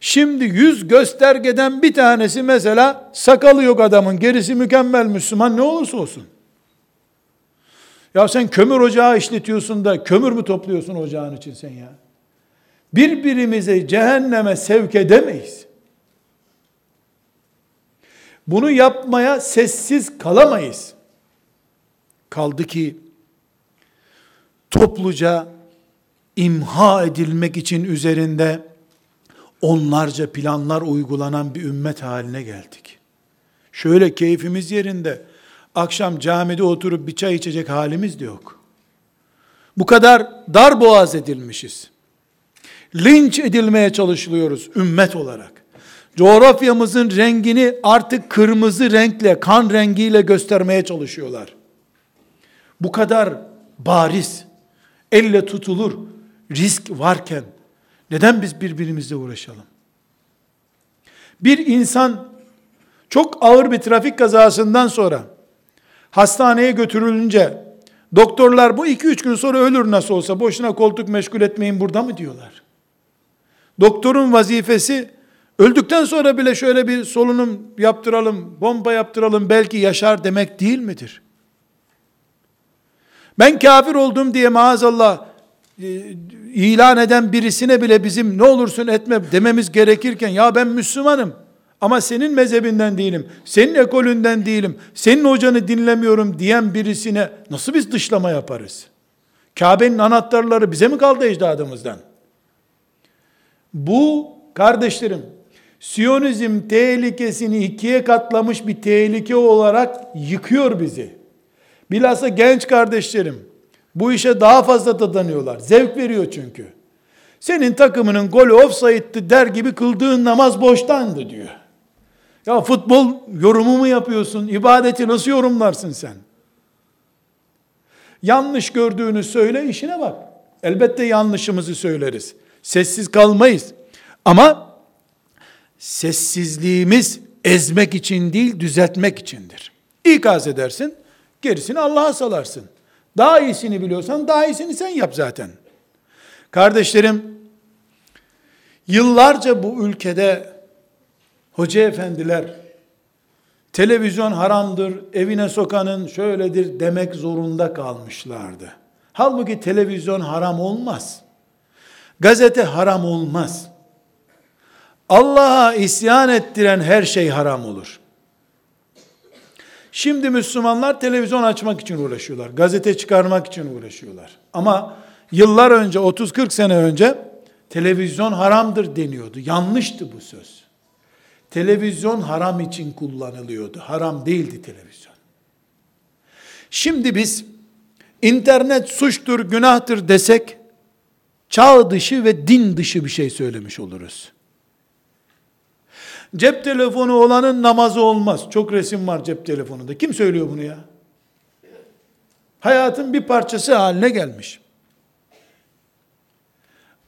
Şimdi yüz göstergeden bir tanesi mesela sakalı yok adamın, gerisi mükemmel Müslüman ne olursa olsun. Ya sen kömür ocağı işletiyorsun da kömür mü topluyorsun ocağın için sen ya? Birbirimizi cehenneme sevk edemeyiz. Bunu yapmaya sessiz kalamayız. Kaldı ki topluca imha edilmek için üzerinde onlarca planlar uygulanan bir ümmet haline geldik. Şöyle keyfimiz yerinde akşam camide oturup bir çay içecek halimiz de yok. Bu kadar dar boğaz edilmişiz linç edilmeye çalışılıyoruz ümmet olarak. Coğrafyamızın rengini artık kırmızı renkle, kan rengiyle göstermeye çalışıyorlar. Bu kadar bariz, elle tutulur risk varken neden biz birbirimizle uğraşalım? Bir insan çok ağır bir trafik kazasından sonra hastaneye götürülünce doktorlar bu iki üç gün sonra ölür nasıl olsa boşuna koltuk meşgul etmeyin burada mı diyorlar. Doktorun vazifesi öldükten sonra bile şöyle bir solunum yaptıralım, bomba yaptıralım belki yaşar demek değil midir? Ben kafir oldum diye maazallah e, ilan eden birisine bile bizim ne olursun etme dememiz gerekirken ya ben Müslümanım ama senin mezhebinden değilim, senin ekolünden değilim, senin hocanı dinlemiyorum diyen birisine nasıl biz dışlama yaparız? Kabe'nin anahtarları bize mi kaldı ecdadımızdan? Bu kardeşlerim, Siyonizm tehlikesini ikiye katlamış bir tehlike olarak yıkıyor bizi. Bilhassa genç kardeşlerim, bu işe daha fazla dadanıyorlar. Zevk veriyor çünkü. Senin takımının golü offside'dı der gibi kıldığın namaz boştandı diyor. Ya futbol yorumu mu yapıyorsun? İbadeti nasıl yorumlarsın sen? Yanlış gördüğünü söyle, işine bak. Elbette yanlışımızı söyleriz. Sessiz kalmayız. Ama sessizliğimiz ezmek için değil, düzeltmek içindir. İkaz edersin, gerisini Allah'a salarsın. Daha iyisini biliyorsan daha iyisini sen yap zaten. Kardeşlerim, yıllarca bu ülkede hoca efendiler televizyon haramdır, evine sokanın şöyledir demek zorunda kalmışlardı. Halbuki televizyon haram olmaz. Gazete haram olmaz. Allah'a isyan ettiren her şey haram olur. Şimdi Müslümanlar televizyon açmak için uğraşıyorlar. Gazete çıkarmak için uğraşıyorlar. Ama yıllar önce, 30-40 sene önce televizyon haramdır deniyordu. Yanlıştı bu söz. Televizyon haram için kullanılıyordu. Haram değildi televizyon. Şimdi biz internet suçtur, günahtır desek çağ dışı ve din dışı bir şey söylemiş oluruz. Cep telefonu olanın namazı olmaz. Çok resim var cep telefonunda. Kim söylüyor bunu ya? Hayatın bir parçası haline gelmiş.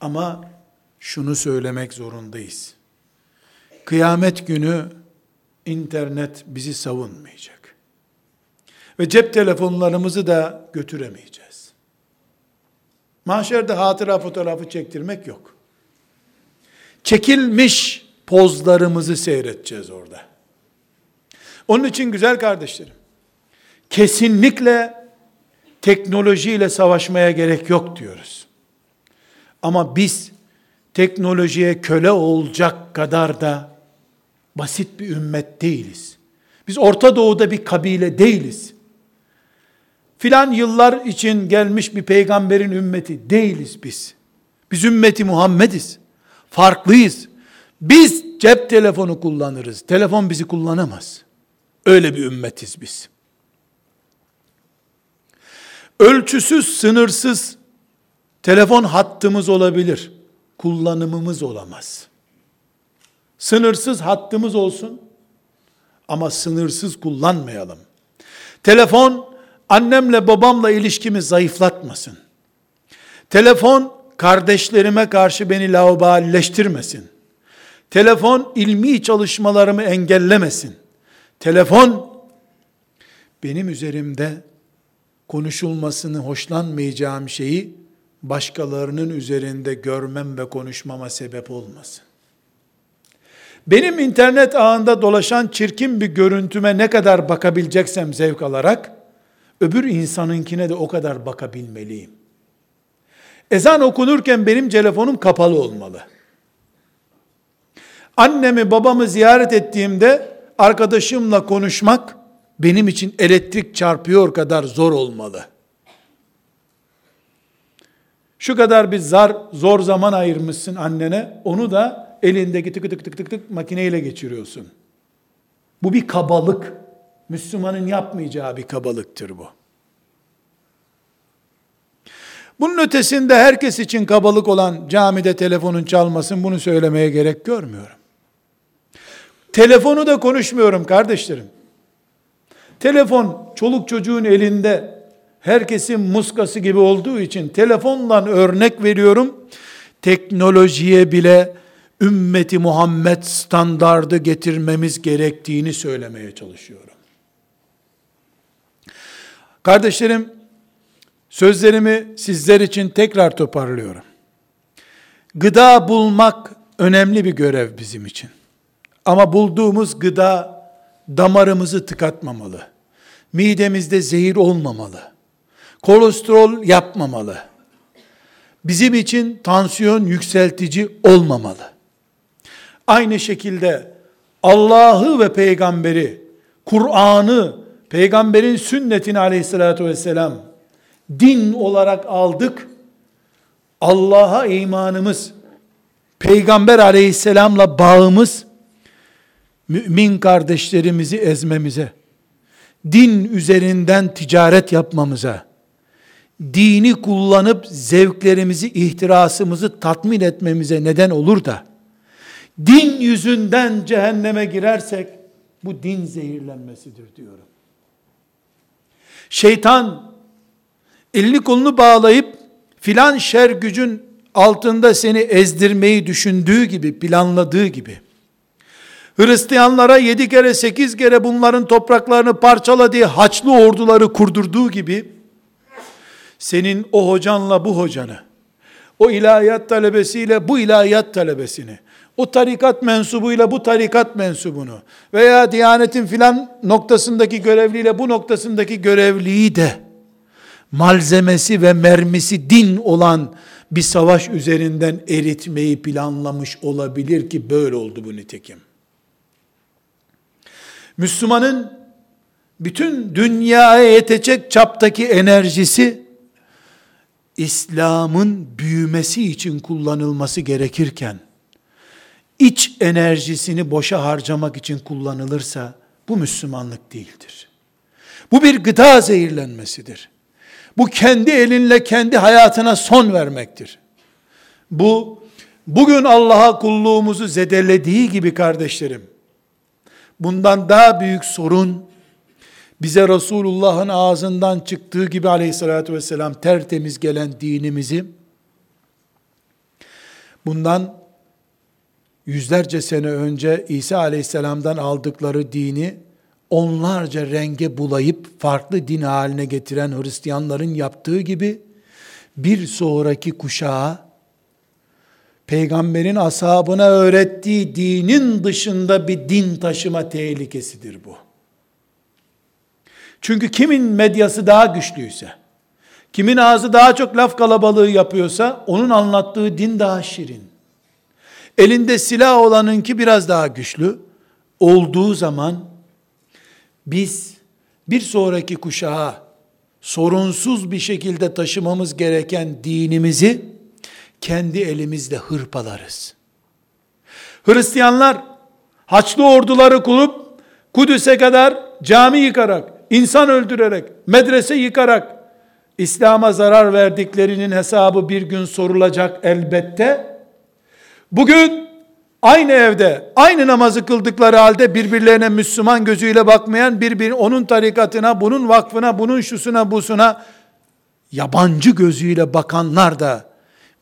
Ama şunu söylemek zorundayız. Kıyamet günü internet bizi savunmayacak. Ve cep telefonlarımızı da götüremeyeceğiz. Mahşerde hatıra fotoğrafı çektirmek yok. Çekilmiş pozlarımızı seyredeceğiz orada. Onun için güzel kardeşlerim, kesinlikle teknolojiyle savaşmaya gerek yok diyoruz. Ama biz teknolojiye köle olacak kadar da basit bir ümmet değiliz. Biz Orta Doğu'da bir kabile değiliz. Filan yıllar için gelmiş bir peygamberin ümmeti değiliz biz. Biz ümmeti Muhammediz. Farklıyız. Biz cep telefonu kullanırız. Telefon bizi kullanamaz. Öyle bir ümmetiz biz. Ölçüsüz, sınırsız telefon hattımız olabilir. Kullanımımız olamaz. Sınırsız hattımız olsun ama sınırsız kullanmayalım. Telefon annemle babamla ilişkimi zayıflatmasın. Telefon kardeşlerime karşı beni lauballeştirmesin. Telefon ilmi çalışmalarımı engellemesin. Telefon benim üzerimde konuşulmasını hoşlanmayacağım şeyi başkalarının üzerinde görmem ve konuşmama sebep olmasın. Benim internet ağında dolaşan çirkin bir görüntüme ne kadar bakabileceksem zevk alarak, öbür insanınkine de o kadar bakabilmeliyim. Ezan okunurken benim telefonum kapalı olmalı. Annemi babamı ziyaret ettiğimde arkadaşımla konuşmak benim için elektrik çarpıyor kadar zor olmalı. Şu kadar bir zar, zor zaman ayırmışsın annene, onu da elindeki tık tık tık tık tık makineyle geçiriyorsun. Bu bir kabalık. Müslümanın yapmayacağı bir kabalıktır bu. Bunun ötesinde herkes için kabalık olan camide telefonun çalmasın bunu söylemeye gerek görmüyorum. Telefonu da konuşmuyorum kardeşlerim. Telefon çoluk çocuğun elinde herkesin muskası gibi olduğu için telefondan örnek veriyorum. Teknolojiye bile ümmeti Muhammed standardı getirmemiz gerektiğini söylemeye çalışıyorum. Kardeşlerim, sözlerimi sizler için tekrar toparlıyorum. Gıda bulmak önemli bir görev bizim için. Ama bulduğumuz gıda damarımızı tıkatmamalı. Midemizde zehir olmamalı. kolesterol yapmamalı. Bizim için tansiyon yükseltici olmamalı. Aynı şekilde Allah'ı ve peygamberi, Kur'an'ı, peygamberin sünnetini aleyhissalatü vesselam din olarak aldık. Allah'a imanımız, peygamber aleyhisselamla bağımız, mümin kardeşlerimizi ezmemize, din üzerinden ticaret yapmamıza, dini kullanıp zevklerimizi, ihtirasımızı tatmin etmemize neden olur da, din yüzünden cehenneme girersek, bu din zehirlenmesidir diyorum. Şeytan, elini kolunu bağlayıp, filan şer gücün altında seni ezdirmeyi düşündüğü gibi, planladığı gibi, Hristiyanlara yedi kere sekiz kere bunların topraklarını parçala diye haçlı orduları kurdurduğu gibi, senin o hocanla bu hocanı, o ilahiyat talebesiyle bu ilahiyat talebesini, o tarikat mensubuyla bu tarikat mensubunu veya Diyanet'in filan noktasındaki görevliyle bu noktasındaki görevliyi de malzemesi ve mermisi din olan bir savaş üzerinden eritmeyi planlamış olabilir ki böyle oldu bu nitekim. Müslümanın bütün dünyaya yetecek çaptaki enerjisi İslam'ın büyümesi için kullanılması gerekirken iç enerjisini boşa harcamak için kullanılırsa bu Müslümanlık değildir. Bu bir gıda zehirlenmesidir. Bu kendi elinle kendi hayatına son vermektir. Bu bugün Allah'a kulluğumuzu zedelediği gibi kardeşlerim, bundan daha büyük sorun, bize Resulullah'ın ağzından çıktığı gibi aleyhissalatü vesselam tertemiz gelen dinimizi, bundan yüzlerce sene önce İsa aleyhisselamdan aldıkları dini, onlarca renge bulayıp farklı din haline getiren Hristiyanların yaptığı gibi, bir sonraki kuşağa peygamberin ashabına öğrettiği dinin dışında bir din taşıma tehlikesidir bu. Çünkü kimin medyası daha güçlüyse, kimin ağzı daha çok laf kalabalığı yapıyorsa, onun anlattığı din daha şirin. Elinde silah olanınki biraz daha güçlü olduğu zaman, biz bir sonraki kuşağa sorunsuz bir şekilde taşımamız gereken dinimizi, kendi elimizle hırpalarız. Hristiyanlar Haçlı orduları kurup Kudüs'e kadar cami yıkarak, insan öldürerek, medrese yıkarak İslam'a zarar verdiklerinin hesabı bir gün sorulacak elbette. Bugün aynı evde, aynı namazı kıldıkları halde birbirlerine Müslüman gözüyle bakmayan, birbir onun tarikatına, bunun vakfına, bunun şusuna, busuna yabancı gözüyle bakanlar da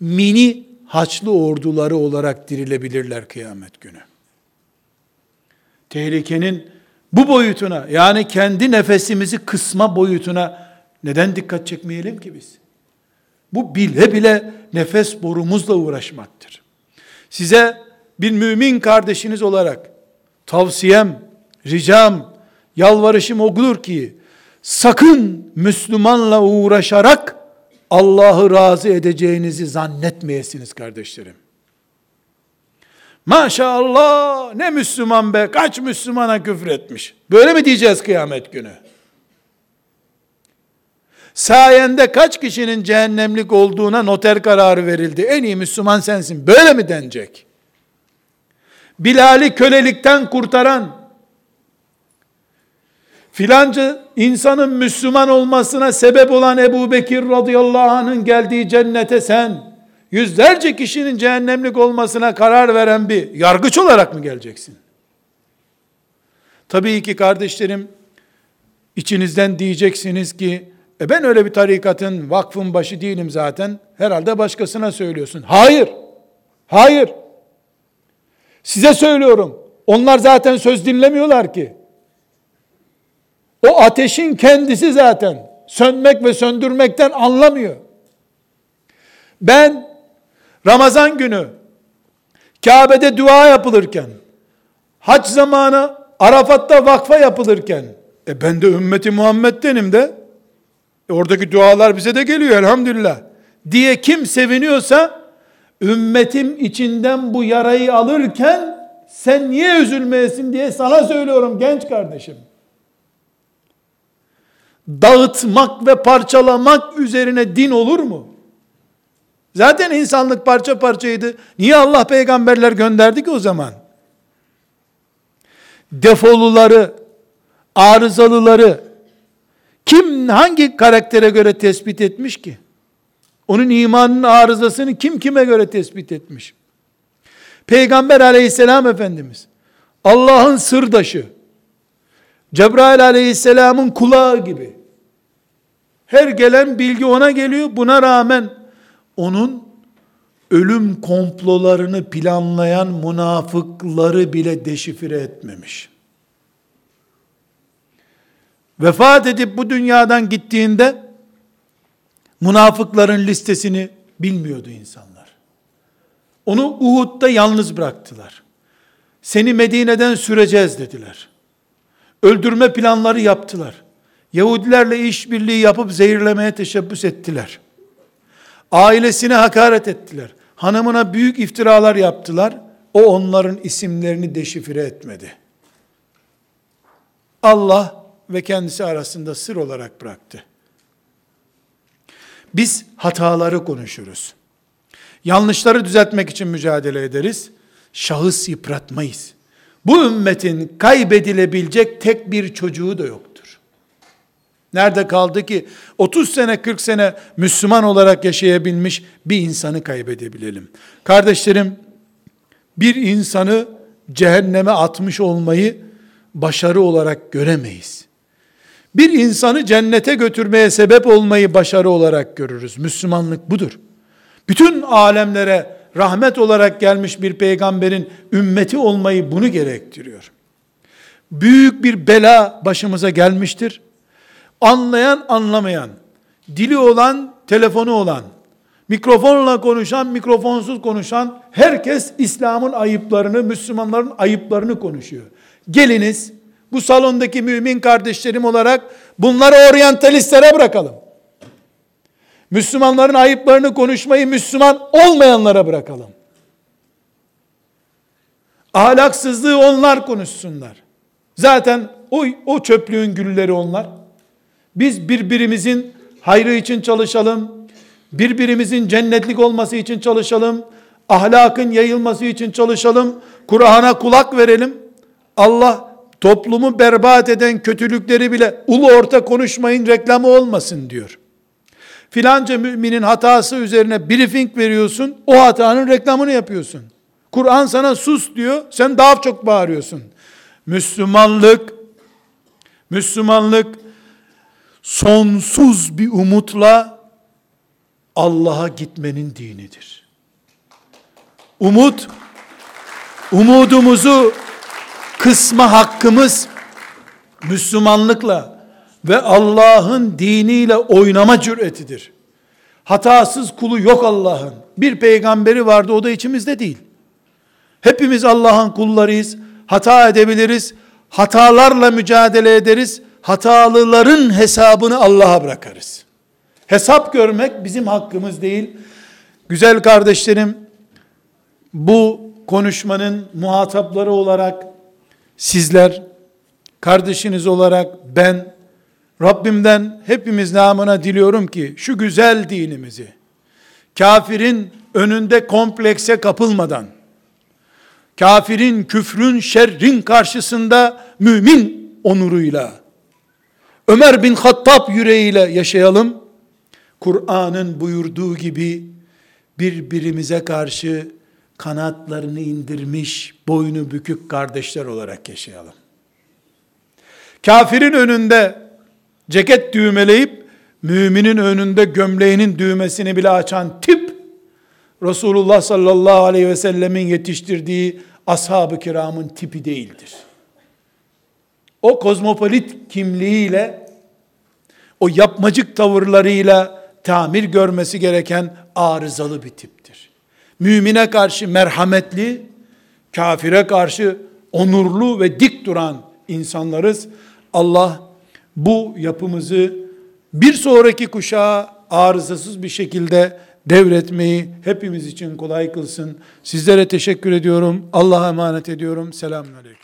mini haçlı orduları olarak dirilebilirler kıyamet günü. Tehlikenin bu boyutuna yani kendi nefesimizi kısma boyutuna neden dikkat çekmeyelim ki biz? Bu bile bile nefes borumuzla uğraşmaktır. Size bir mümin kardeşiniz olarak tavsiyem, ricam, yalvarışım olur ki sakın Müslümanla uğraşarak Allah'ı razı edeceğinizi zannetmeyesiniz kardeşlerim. Maşallah ne Müslüman be kaç Müslümana küfür etmiş. Böyle mi diyeceğiz kıyamet günü? Sayende kaç kişinin cehennemlik olduğuna noter kararı verildi. En iyi Müslüman sensin. Böyle mi denecek? Bilal'i kölelikten kurtaran, filanca insanın Müslüman olmasına sebep olan Ebu Bekir radıyallahu anh'ın geldiği cennete sen, yüzlerce kişinin cehennemlik olmasına karar veren bir yargıç olarak mı geleceksin? Tabii ki kardeşlerim, içinizden diyeceksiniz ki, e ben öyle bir tarikatın, vakfın başı değilim zaten, herhalde başkasına söylüyorsun. Hayır, hayır. Size söylüyorum, onlar zaten söz dinlemiyorlar ki. O ateşin kendisi zaten sönmek ve söndürmekten anlamıyor. Ben Ramazan günü Kabe'de dua yapılırken, hac zamanı Arafat'ta vakfa yapılırken, e ben de ümmeti Muhammed'denim de, E oradaki dualar bize de geliyor elhamdülillah. Diye kim seviniyorsa ümmetim içinden bu yarayı alırken sen niye üzülmeyesin diye sana söylüyorum genç kardeşim. Dağıtmak ve parçalamak üzerine din olur mu? Zaten insanlık parça parçaydı. Niye Allah peygamberler gönderdi ki o zaman? Defoluları, arızalıları kim hangi karaktere göre tespit etmiş ki? Onun imanının arızasını kim kime göre tespit etmiş? Peygamber aleyhisselam Efendimiz, Allah'ın sırdaşı, Cebrail aleyhisselamın kulağı gibi. Her gelen bilgi ona geliyor. Buna rağmen onun ölüm komplolarını planlayan münafıkları bile deşifre etmemiş. Vefat edip bu dünyadan gittiğinde münafıkların listesini bilmiyordu insanlar. Onu Uhud'da yalnız bıraktılar. Seni Medine'den süreceğiz dediler. Öldürme planları yaptılar. Yahudilerle işbirliği yapıp zehirlemeye teşebbüs ettiler. Ailesine hakaret ettiler. Hanımına büyük iftiralar yaptılar. O onların isimlerini deşifre etmedi. Allah ve kendisi arasında sır olarak bıraktı. Biz hataları konuşuruz. Yanlışları düzeltmek için mücadele ederiz. Şahıs yıpratmayız. Bu ümmetin kaybedilebilecek tek bir çocuğu da yoktur. Nerede kaldı ki 30 sene 40 sene Müslüman olarak yaşayabilmiş bir insanı kaybedebilelim. Kardeşlerim bir insanı cehenneme atmış olmayı başarı olarak göremeyiz. Bir insanı cennete götürmeye sebep olmayı başarı olarak görürüz. Müslümanlık budur. Bütün alemlere rahmet olarak gelmiş bir peygamberin ümmeti olmayı bunu gerektiriyor. Büyük bir bela başımıza gelmiştir. Anlayan anlamayan, dili olan, telefonu olan, mikrofonla konuşan, mikrofonsuz konuşan herkes İslam'ın ayıplarını, Müslümanların ayıplarını konuşuyor. Geliniz bu salondaki mümin kardeşlerim olarak bunları oryantalistlere bırakalım. Müslümanların ayıplarını konuşmayı Müslüman olmayanlara bırakalım. Ahlaksızlığı onlar konuşsunlar. Zaten o, o çöplüğün gülleri onlar. Biz birbirimizin hayrı için çalışalım. Birbirimizin cennetlik olması için çalışalım. Ahlakın yayılması için çalışalım. Kur'an'a kulak verelim. Allah toplumu berbat eden kötülükleri bile ulu orta konuşmayın reklamı olmasın diyor. Filanca müminin hatası üzerine briefing veriyorsun, o hatanın reklamını yapıyorsun. Kur'an sana sus diyor, sen daha çok bağırıyorsun. Müslümanlık, Müslümanlık sonsuz bir umutla Allah'a gitmenin dinidir. Umut, umudumuzu kısma hakkımız Müslümanlıkla ve Allah'ın diniyle oynama cüretidir. Hatasız kulu yok Allah'ın. Bir peygamberi vardı o da içimizde değil. Hepimiz Allah'ın kullarıyız. Hata edebiliriz. Hatalarla mücadele ederiz. Hatalıların hesabını Allah'a bırakarız. Hesap görmek bizim hakkımız değil. Güzel kardeşlerim, bu konuşmanın muhatapları olarak sizler, kardeşiniz olarak ben, Rabbimden hepimiz namına diliyorum ki şu güzel dinimizi, kafirin önünde komplekse kapılmadan, kafirin, küfrün, şerrin karşısında mümin onuruyla, Ömer bin Hattab yüreğiyle yaşayalım. Kur'an'ın buyurduğu gibi birbirimize karşı kanatlarını indirmiş, boynu bükük kardeşler olarak yaşayalım. Kafirin önünde ceket düğmeleyip müminin önünde gömleğinin düğmesini bile açan tip Resulullah sallallahu aleyhi ve sellemin yetiştirdiği ashab-ı kiramın tipi değildir. O kozmopolit kimliğiyle o yapmacık tavırlarıyla tamir görmesi gereken arızalı bir tiptir. Mümine karşı merhametli, kafire karşı onurlu ve dik duran insanlarız. Allah bu yapımızı bir sonraki kuşağa arızasız bir şekilde devretmeyi hepimiz için kolay kılsın. Sizlere teşekkür ediyorum. Allah'a emanet ediyorum. Selamünaleyküm.